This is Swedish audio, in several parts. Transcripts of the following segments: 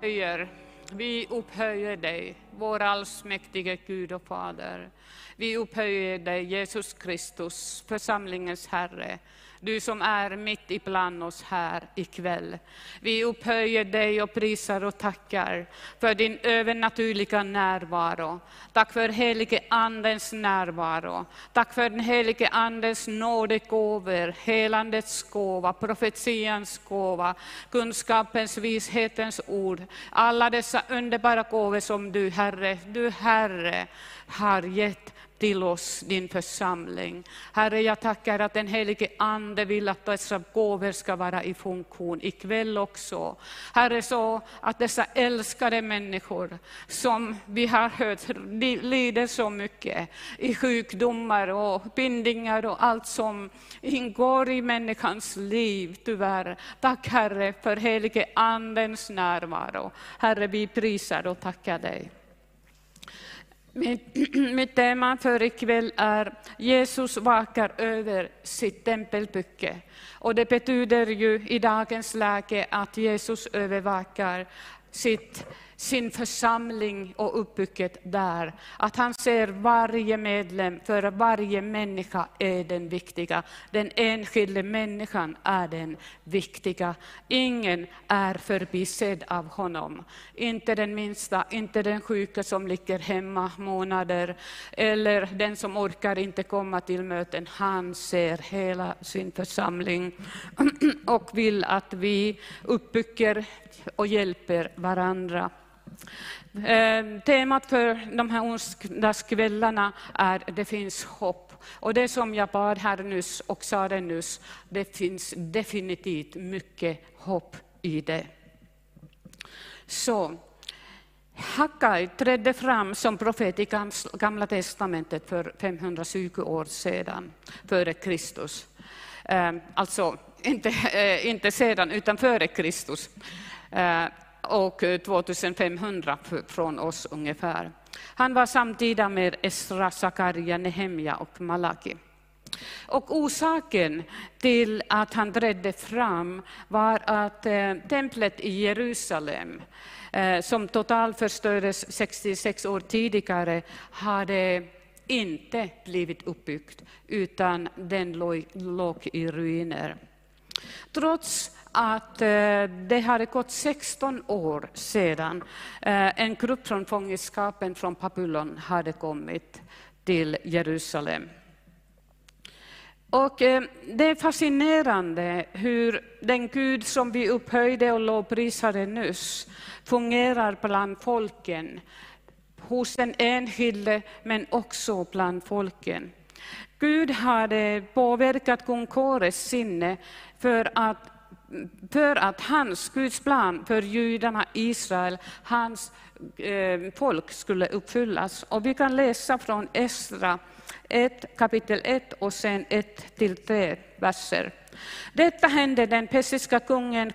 upphöjer, vi upphöjer dig, vår allsmäktige Gud och Fader. Vi upphöjer dig, Jesus Kristus, församlingens Herre. Du som är mitt ibland oss här ikväll. Vi upphöjer dig och prisar och tackar för din övernaturliga närvaro. Tack för helige Andens närvaro. Tack för den helige Andens nådegåvor, helandets gåva, profetians gåva, kunskapens, vishetens ord. Alla dessa underbara gåvor som du, Herre, Herre, du Herre, har gett till oss, din församling. Herre, jag tackar att den helige Ande vill att dessa gåvor ska vara i funktion ikväll också. Herre, så att dessa älskade människor som vi har hört lider så mycket i sjukdomar och bindningar och allt som ingår i människans liv, tyvärr. Tack Herre för helige Andens närvaro. Herre, vi prisar och tackar dig. Mitt, mitt tema för ikväll är Jesus vakar över sitt tempelbygge. Och det betyder ju i dagens läge att Jesus övervakar sitt sin församling och uppbygget där. Att han ser varje medlem, för varje människa är den viktiga. Den enskilde människan är den viktiga. Ingen är förbisedd av honom. Inte den minsta, inte den sjuka som ligger hemma månader, eller den som orkar inte komma till möten. Han ser hela sin församling och vill att vi uppbygger och hjälper varandra. Eh, temat för de här onsdagskvällarna är Det finns hopp. Och det som jag bad här nyss och sa det nyss, det finns definitivt mycket hopp i det. Så, Hakai trädde fram som profet i Gamla testamentet för 520 år sedan, före Kristus. Eh, alltså, inte, eh, inte sedan, utan före Kristus ehm, och eh, 2500 från oss ungefär. Han var samtida med Esra, Sakarja, Nehemja och Malaki. Och orsaken till att han trädde fram var att eh, templet i Jerusalem, eh, som totalförstördes 66 år tidigare, hade inte blivit uppbyggt, utan den låg, låg i ruiner. Trots att eh, det hade gått 16 år sedan eh, en grupp från fångenskapen från Babylon hade kommit till Jerusalem. Och eh, det är fascinerande hur den Gud som vi upphöjde och lovprisade nyss fungerar bland folken, hos den enskilde men också bland folken. Gud hade påverkat kung Kores sinne för att för att hans, Guds plan för judarna, Israel, hans eh, folk skulle uppfyllas. Och vi kan läsa från Esra 1, kapitel 1 och sen 1 till 3 verser. Detta hände den persiska kungen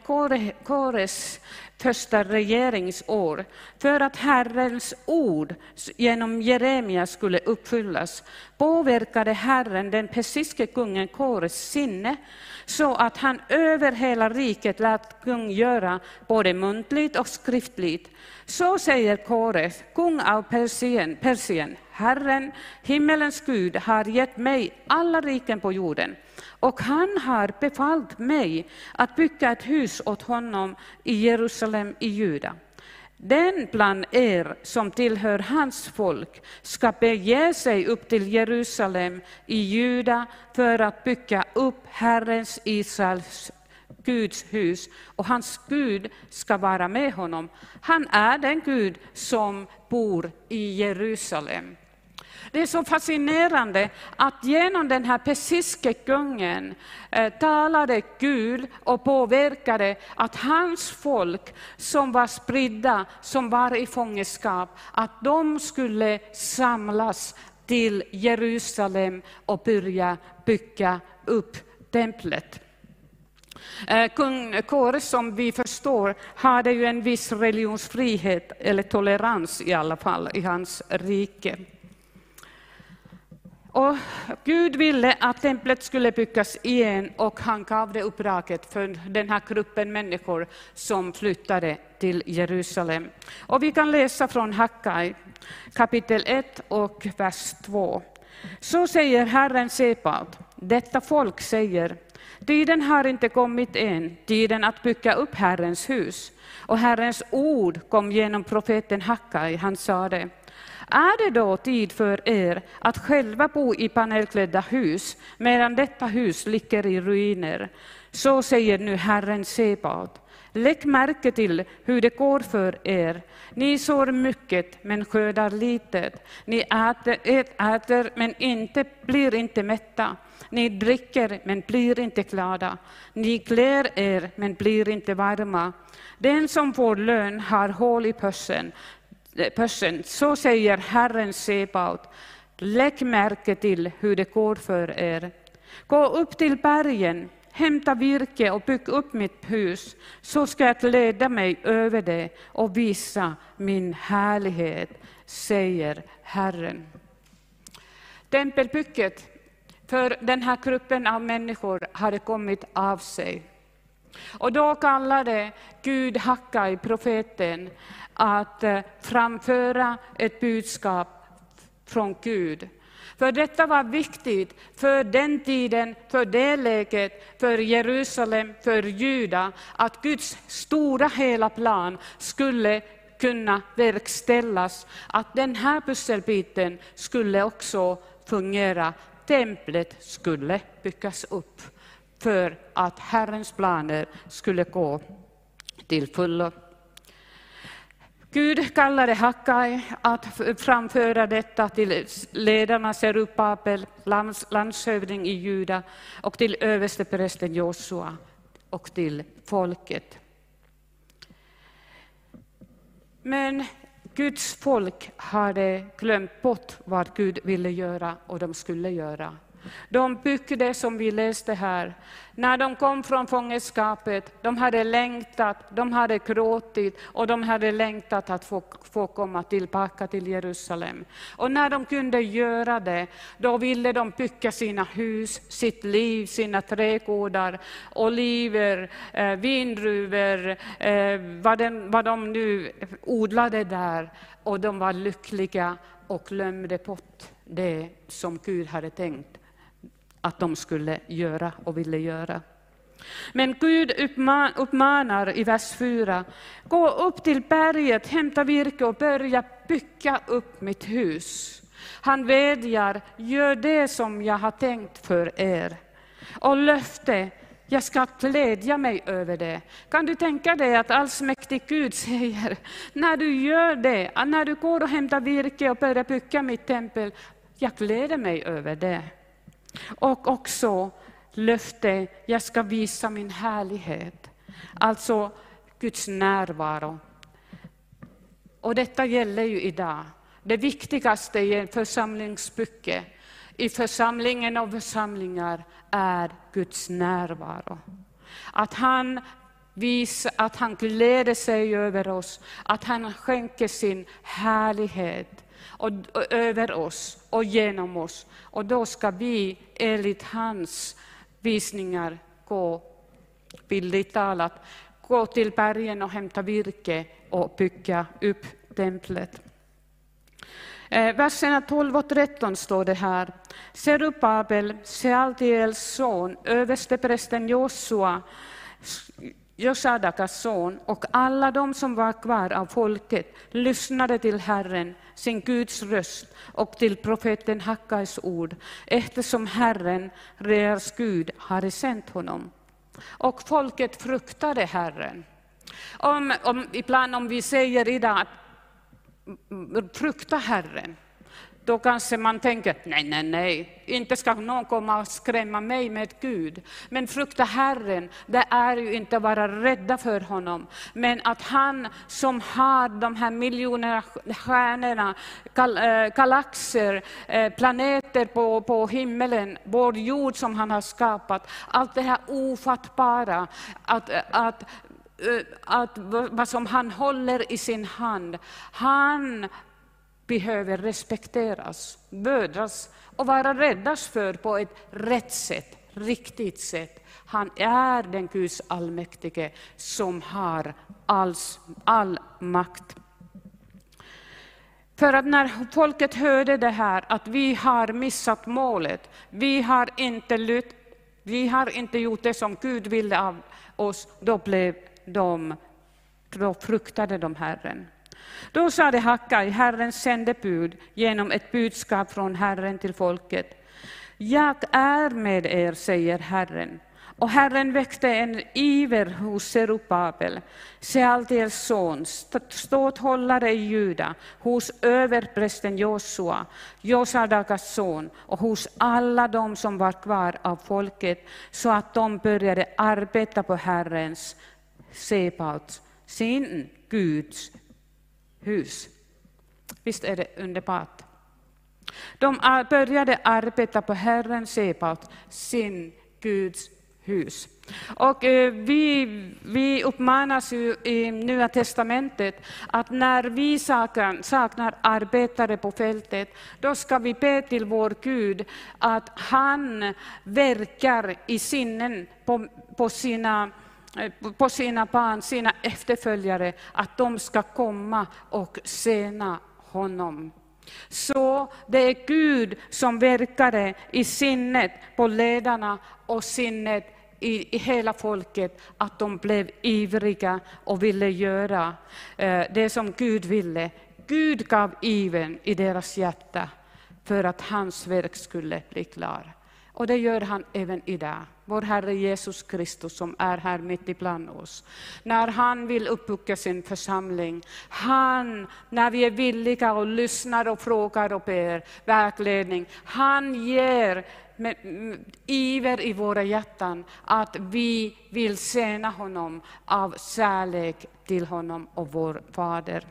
Kores första regeringsår för att Herrens ord genom Jeremia skulle uppfyllas påverkade Herren den persiske kungen Kores sinne så att han över hela riket lät kung göra både muntligt och skriftligt. Så säger Kores, kung av Persien, Persien, Herren, himmelens Gud, har gett mig alla riken på jorden och han har befallt mig att bygga ett hus åt honom i Jerusalem i Juda. Den bland er som tillhör hans folk ska bege sig upp till Jerusalem i Juda för att bygga upp Herrens Israels Guds hus och hans Gud ska vara med honom. Han är den Gud som bor i Jerusalem. Det är så fascinerande att genom den här persiske kungen eh, talade Gud och påverkade att hans folk som var spridda, som var i fångenskap, att de skulle samlas till Jerusalem och börja bygga upp templet. Eh, kung Kåre, som vi förstår, hade ju en viss religionsfrihet, eller tolerans i alla fall, i hans rike. Och Gud ville att templet skulle byggas igen och han gav det uppdraget för den här gruppen människor som flyttade till Jerusalem. Och vi kan läsa från Hakkai, kapitel 1 och vers 2. Så säger Herren Sebaot, detta folk säger, tiden har inte kommit än, tiden att bygga upp Herrens hus. Och Herrens ord kom genom profeten Hakkai, han sade, är det då tid för er att själva bo i panelklädda hus, medan detta hus ligger i ruiner? Så säger nu Herren Sebaot. Lägg märke till hur det går för er. Ni sår mycket, men skördar litet. Ni äter, äter, men inte, blir inte mätta. Ni dricker, men blir inte glada. Ni klär er, men blir inte varma. Den som får lön har hål i pössen person. Så säger Herren Sebaot. Lägg märke till hur det går för er. Gå upp till bergen, hämta virke och bygg upp mitt hus, så ska jag glädja mig över det och visa min härlighet, säger Herren. Tempelbygget för den här gruppen av människor hade kommit av sig. Och då kallade Gud Hakkai, profeten, att eh, framföra ett budskap från Gud. För detta var viktigt för den tiden, för det läget, för Jerusalem, för Juda, att Guds stora hela plan skulle kunna verkställas, att den här pusselbiten skulle också fungera. Templet skulle byggas upp för att Herrens planer skulle gå till fullo. Gud kallade Hakai att framföra detta till ledarna Serubabel, landshövding i Juda, och till översteprästen Josua och till folket. Men Guds folk hade glömt bort vad Gud ville göra och de skulle göra. De byggde, som vi läste här, när de kom från fångenskapet, de hade längtat, de hade gråtit och de hade längtat att få, få komma tillbaka till Jerusalem. Och när de kunde göra det, då ville de bygga sina hus, sitt liv, sina trädgårdar, oliver, eh, vindruvor, eh, vad, den, vad de nu odlade där. Och de var lyckliga och glömde bort det som Gud hade tänkt att de skulle göra och ville göra. Men Gud uppmanar i vers 4, gå upp till berget, hämta virke och börja bygga upp mitt hus. Han vädjar, gör det som jag har tänkt för er. Och löfte, jag ska glädja mig över det. Kan du tänka dig att allsmäktig Gud säger, när du gör det, när du går och hämtar virke och börjar bygga mitt tempel, jag gläder mig över det. Och också löfte, jag ska visa min härlighet. Alltså Guds närvaro. Och detta gäller ju idag. Det viktigaste i en församlingsbygge, i församlingen och församlingar, är Guds närvaro. Att han visar, att han gläder sig över oss, att han skänker sin härlighet och, och över oss och genom oss. Och då ska vi enligt hans visningar gå, bildligt talat, gå till bergen och hämta virke och bygga upp templet. Eh, verserna 12 och 13 står det här. Serubabel, Sealtiels son, översteprästen Josua, Josadakas son och alla de som var kvar av folket lyssnade till Herren, sin Guds röst och till profeten Hakkais ord, eftersom Herren, deras Gud, hade sänt honom. Och folket fruktade Herren. Om, om, ibland om vi säger idag att frukta Herren, då kanske man tänker, nej, nej, nej, inte ska någon komma och skrämma mig med Gud. Men frukta Herren, det är ju inte att vara rädda för honom, men att han som har de här miljonerna stjärnorna, eh, galaxer, eh, planeter på, på himmelen, vår jord som han har skapat, allt det här ofattbara, att, att eh, att vad som han håller i sin hand. Han behöver respekteras, bödras och vara räddas för på ett rätt sätt, riktigt sätt. Han är den Guds allmäktige som har alls, all makt. För att när folket hörde det här, att vi har missat målet, vi har inte, lytt, vi har inte gjort det som Gud ville av oss, då, blev de, då fruktade de Herren. Då sade Hakai, Herrens sändebud, genom ett budskap från Herren till folket. Jag är med er, säger Herren. Och Herren väckte en iver hos Serubabel, Sealtiels son, ståthållare i Juda, hos överprästen Josua, Josadakas son, och hos alla de som var kvar av folket, så att de började arbeta på Herrens, Sebaots, sin Guds hus. Visst är det underbart? De började arbeta på Herren Sebaot, sin Guds hus. Och eh, vi, vi uppmanas ju i Nya Testamentet att när vi saknar, saknar arbetare på fältet, då ska vi be till vår Gud att han verkar i sinnen på, på sina Eh, på sina barn, sina efterföljare, att de ska komma och tjäna honom. Så det är Gud som verkade i sinnet på ledarna och sinnet i, i hela folket, att de blev ivriga och ville göra eh, det som Gud ville. Gud gav iven i deras hjärta för att hans verk skulle bli klar. Och det gör han även idag. Vår Herre Jesus Kristus som är här mitt ibland oss. När han vill uppbygga sin församling, han, när vi är villiga och lyssnar och frågar och ber vägledning, han ger med iver i våra hjärtan att vi vill tjäna honom av kärlek till honom och vår Fader.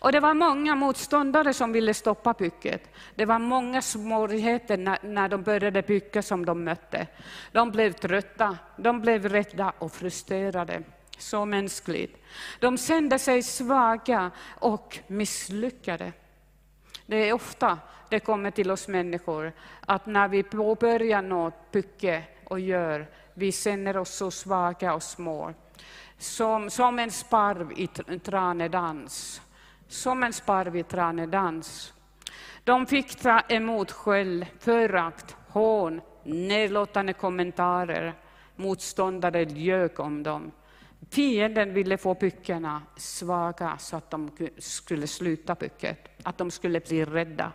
Och det var många motståndare som ville stoppa bygget. Det var många svårigheter när, när de började bygga som de mötte. De blev trötta, de blev rädda och frustrerade. Så mänskligt. De kände sig svaga och misslyckade. Det är ofta det kommer till oss människor, att när vi påbörjar något bygge och gör, vi känner oss så svaga och små. Som, som en sparv i tranedans som en sparv i tranedans. De fick ta emot skäll, förakt, hån, nedlåtande kommentarer. Motståndare ljög om dem. Fienden ville få byckarna svaga så att de skulle sluta bygget, att de skulle bli rädda,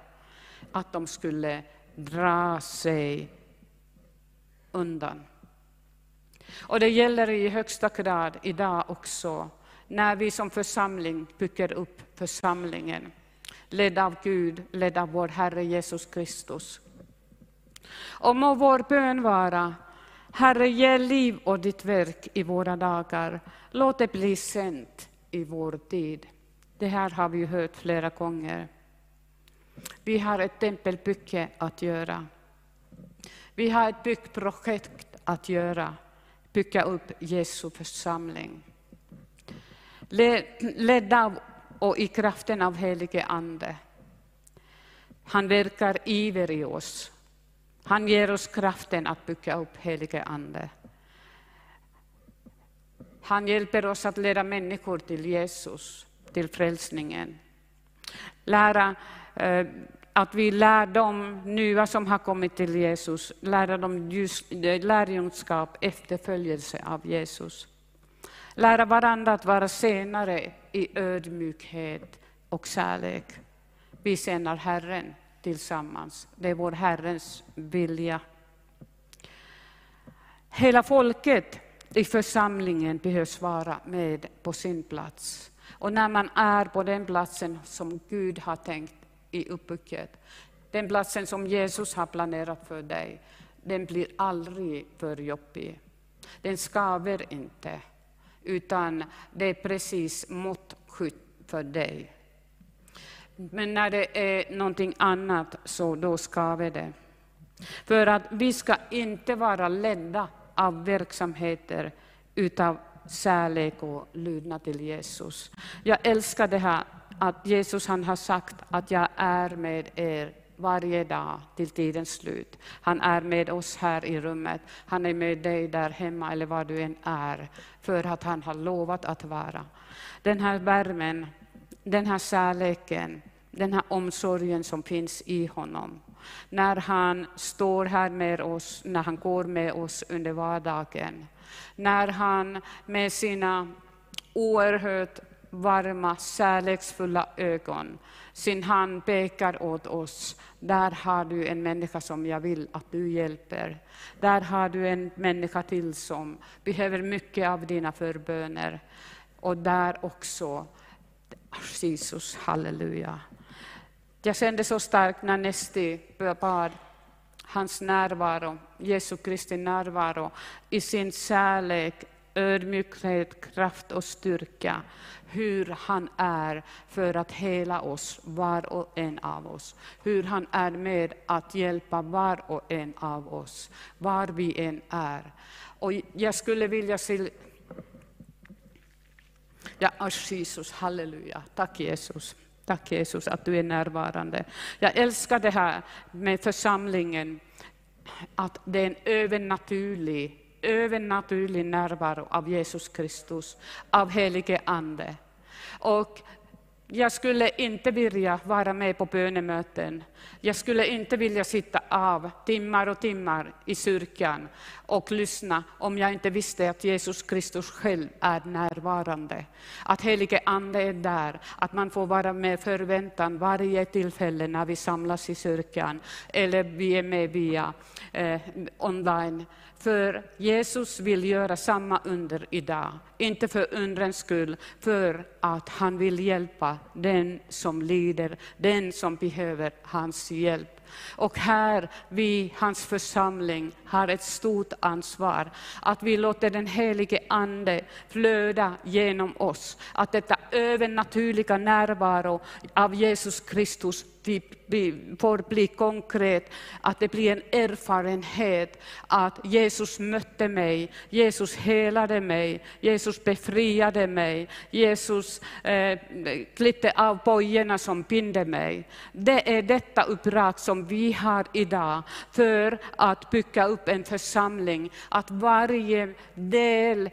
att de skulle dra sig undan. Och det gäller i högsta grad idag också när vi som församling bygger upp församlingen, ledd av Gud, ledd av vår Herre Jesus Kristus. Och må vår bön vara, Herre, ge liv åt ditt verk i våra dagar. Låt det bli sänt i vår tid. Det här har vi hört flera gånger. Vi har ett tempelbygge att göra. Vi har ett byggprojekt att göra, bygga upp Jesu församling ledda av och i kraften av helige Ande. Han verkar iver i oss. Han ger oss kraften att bygga upp helige Ande. Han hjälper oss att leda människor till Jesus, till frälsningen. Lära, eh, att vi lär dem nya som har kommit till Jesus, lära dem just, eh, lärjungskap, efterföljelse av Jesus. Lära varandra att vara senare i ödmjukhet och kärlek. Vi tjänar Herren tillsammans. Det är vår Herrens vilja. Hela folket i församlingen behövs vara med på sin plats. Och när man är på den platsen som Gud har tänkt i uppbygget, den platsen som Jesus har planerat för dig, den blir aldrig för jobbig. Den skaver inte utan det är precis måttskytt för dig. Men när det är någonting annat, så då skaver det. För att vi ska inte vara ledda av verksamheter utav kärlek och lydnad till Jesus. Jag älskar det här att Jesus han har sagt att jag är med er varje dag till tidens slut. Han är med oss här i rummet, han är med dig där hemma eller var du än är, för att han har lovat att vara. Den här värmen, den här kärleken, den här omsorgen som finns i honom. När han står här med oss, när han går med oss under vardagen. När han med sina oerhört varma, kärleksfulla ögon sin hand pekar åt oss. Där har du en människa som jag vill att du hjälper. Där har du en människa till som behöver mycket av dina förböner. Och där också, ah, Jesus, halleluja. Jag kände så starkt när Nesti bad hans närvaro, Jesu Kristi närvaro, i sin kärlek, ödmjukhet, kraft och styrka, hur han är för att hela oss, var och en av oss. Hur han är med att hjälpa var och en av oss, var vi än är. Och jag skulle vilja se... Ja, ah, Jesus, halleluja, tack Jesus. Tack Jesus att du är närvarande. Jag älskar det här med församlingen, att det är en övernaturlig, övernaturlig närvaro av Jesus Kristus, av helige Ande. Och jag skulle inte vilja vara med på bönemöten. Jag skulle inte vilja sitta av timmar och timmar i kyrkan och lyssna om jag inte visste att Jesus Kristus själv är närvarande. Att helige Ande är där, att man får vara med förväntan varje tillfälle när vi samlas i kyrkan eller vi är med via eh, online. För Jesus vill göra samma under idag, inte för undrens skull, för att han vill hjälpa den som lider, den som behöver hans hjälp. Och här, vi, hans församling, har ett stort ansvar. Att vi låter den helige Ande flöda genom oss. Att detta övernaturliga närvaro av Jesus Kristus vi får bli konkret, att det blir en erfarenhet att Jesus mötte mig, Jesus helade mig, Jesus befriade mig, Jesus eh, klippte av bojorna som binde mig. Det är detta uppdrag som vi har idag för att bygga upp en församling, att varje del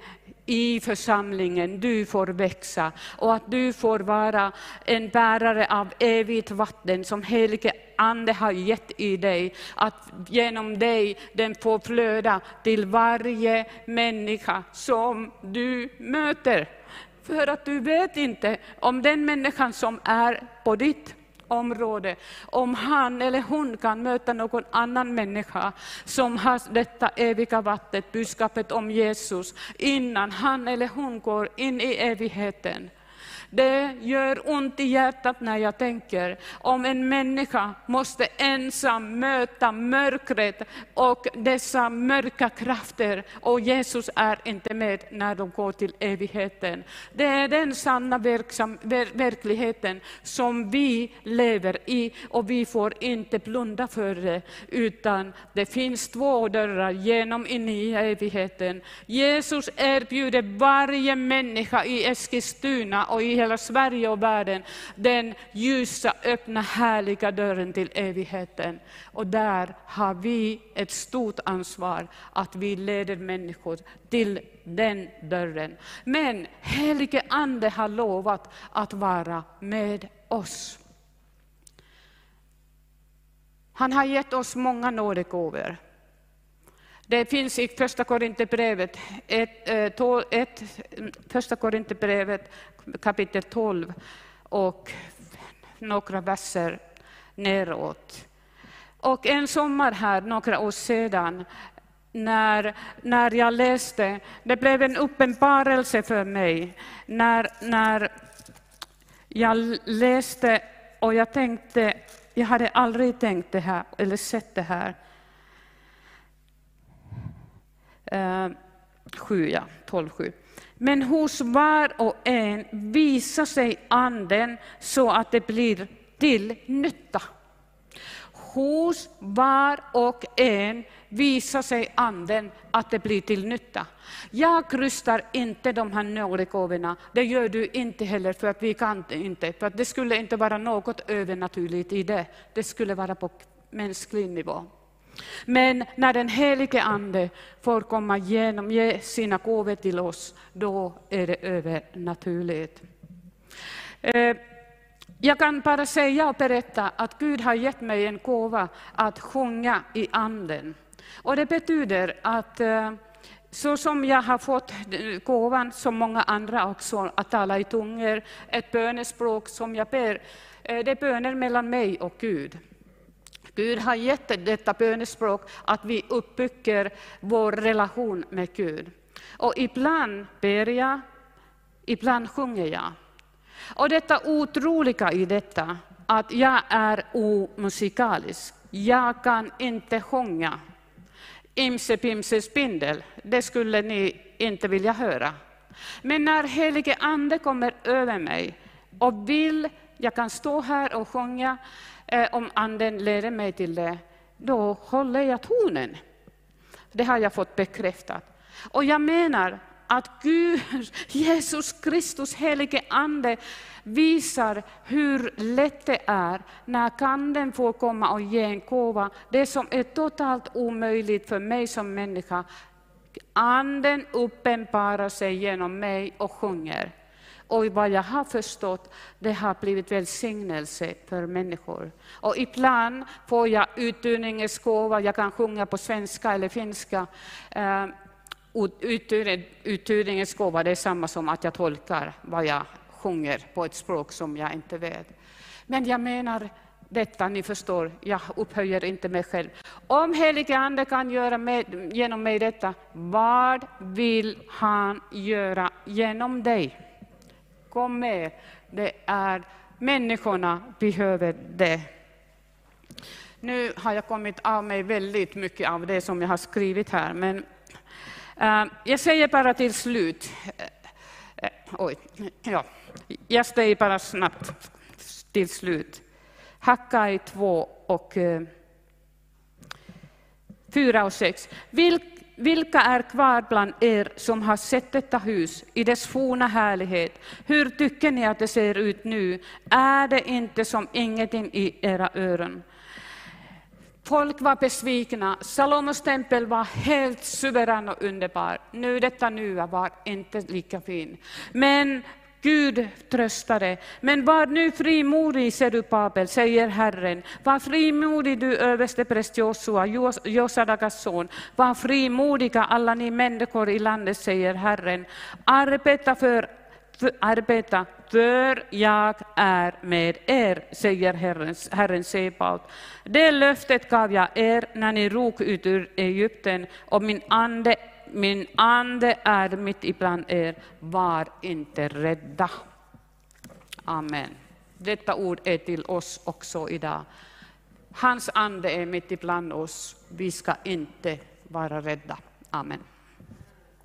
i församlingen, du får växa och att du får vara en bärare av evigt vatten som helige Ande har gett i dig, att genom dig den får flöda till varje människa som du möter. För att du vet inte om den människan som är på ditt område, om han eller hon kan möta någon annan människa som har detta eviga vattnet, budskapet om Jesus, innan han eller hon går in i evigheten. Det gör ont i hjärtat när jag tänker om en människa måste ensam möta mörkret och dessa mörka krafter och Jesus är inte med när de går till evigheten. Det är den sanna verksam, ver, verkligheten som vi lever i och vi får inte blunda för det utan det finns två dörrar genom in i evigheten. Jesus erbjuder varje människa i Eskilstuna och i hela Sverige och världen den ljusa, öppna, härliga dörren till evigheten. Och där har vi ett stort ansvar att vi leder människor till den dörren. Men helige Ande har lovat att vara med oss. Han har gett oss många nådegåvor. Det finns i Första Korinthierbrevet, ett, eh, ett, mm, Första Korinthierbrevet kapitel 12 och några verser neråt. Och en sommar här, några år sedan, när, när jag läste, det blev en uppenbarelse för mig, när, när jag läste och jag tänkte, jag hade aldrig tänkt det här, eller sett det här. Eh, 7, ja, 12, 7. Men hos var och en visar sig Anden så att det blir till nytta. Hos var och en visar sig anden att det blir till nytta. Jag krystar inte de här nådegåvorna, det gör du inte heller för att vi kan inte, för att det skulle inte vara något övernaturligt i det, det skulle vara på mänsklig nivå. Men när den helige Ande får komma igenom, ge sina gåvor till oss, då är det övernaturligt. Eh, jag kan bara säga och berätta att Gud har gett mig en gåva att sjunga i anden. Och det betyder att eh, så som jag har fått gåvan, som många andra också, att tala i tungor, ett bönespråk som jag ber, eh, det är böner mellan mig och Gud. Gud har gett detta bönespråk att vi uppbygger vår relation med Gud. Och ibland ber jag, ibland sjunger jag. Och detta otroliga i detta, att jag är omusikalisk. Jag kan inte sjunga. Imse pimse spindel, det skulle ni inte vilja höra. Men när helige Ande kommer över mig och vill, jag kan stå här och sjunga, Eh, om Anden leder mig till det, då håller jag tonen. Det har jag fått bekräftat. Och jag menar att Gud, Jesus Kristus, helige Ande, visar hur lätt det är när Anden får komma och ge en gåva. Det som är totalt omöjligt för mig som människa. Anden uppenbarar sig genom mig och sjunger. Och vad jag har förstått, det har blivit välsignelse för människor. Och ibland får jag uttunningens gåva, jag kan sjunga på svenska eller finska. Eh, gåva det är samma som att jag tolkar vad jag sjunger på ett språk som jag inte vet. Men jag menar detta, ni förstår, jag upphöjer inte mig själv. Om helige Ande kan göra med, genom mig detta, vad vill han göra genom dig? Kom med, det är människorna behöver det. Nu har jag kommit av mig väldigt mycket av det som jag har skrivit här, men äh, jag säger bara till slut, äh, oj, ja, jag säger bara snabbt till slut. Hacka i två och uh, fyra och sex. Vilk, vilka är kvar bland er som har sett detta hus i dess forna härlighet? Hur tycker ni att det ser ut nu? Är det inte som ingenting i era öron? Folk var besvikna. Salomos tempel var helt suverän och underbar. Nu detta nya var inte lika fin. Men Gud tröstade. Men var nu frimodig, Serubabel, säger Herren. Var frimodig du överstepräst Josua, Josadagas son. Var frimodiga alla ni människor i landet, säger Herren. Arbeta för arbeta, för jag är med er, säger Herren, Herren Sebaot. Det löftet gav jag er när ni rok ut ur Egypten, och min ande, min ande är mitt ibland er. Var inte rädda. Amen. Detta ord är till oss också idag. Hans ande är mitt ibland oss. Vi ska inte vara rädda. Amen.